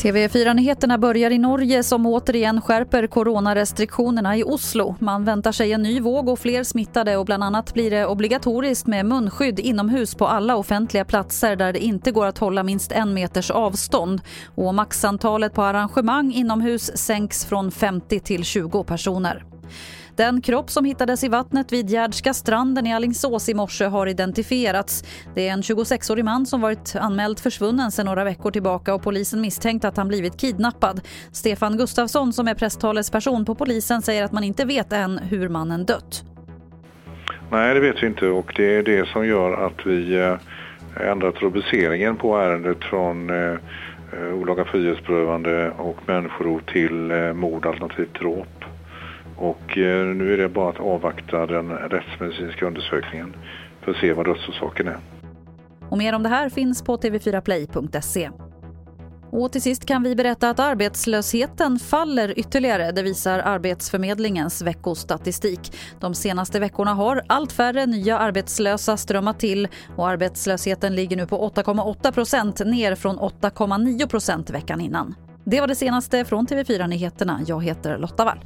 TV4-nyheterna börjar i Norge som återigen skärper coronarestriktionerna i Oslo. Man väntar sig en ny våg och fler smittade och bland annat blir det obligatoriskt med munskydd inomhus på alla offentliga platser där det inte går att hålla minst en meters avstånd. Och maxantalet på arrangemang inomhus sänks från 50 till 20 personer. Den kropp som hittades i vattnet vid Gärdska stranden i Allingsås i morse har identifierats. Det är en 26-årig man som varit anmäld försvunnen sedan några veckor tillbaka och polisen misstänkt att han blivit kidnappad. Stefan Gustafsson som är presstalesperson på polisen säger att man inte vet än hur mannen dött. Nej, det vet vi inte och det är det som gör att vi eh, ändrat rubriceringen på ärendet från eh, eh olaga frihetsberövande och människorov till eh, mord alternativt dråp. Och eh, nu är det bara att avvakta den rättsmedicinska undersökningen för att se vad dödsorsaken är. Och mer om det här finns på tv4play.se. Och till sist kan vi berätta att arbetslösheten faller ytterligare. Det visar Arbetsförmedlingens veckostatistik. De senaste veckorna har allt färre nya arbetslösa strömmat till och arbetslösheten ligger nu på 8,8 procent ner från 8,9 procent veckan innan. Det var det senaste från TV4 Nyheterna. Jag heter Lotta Wall.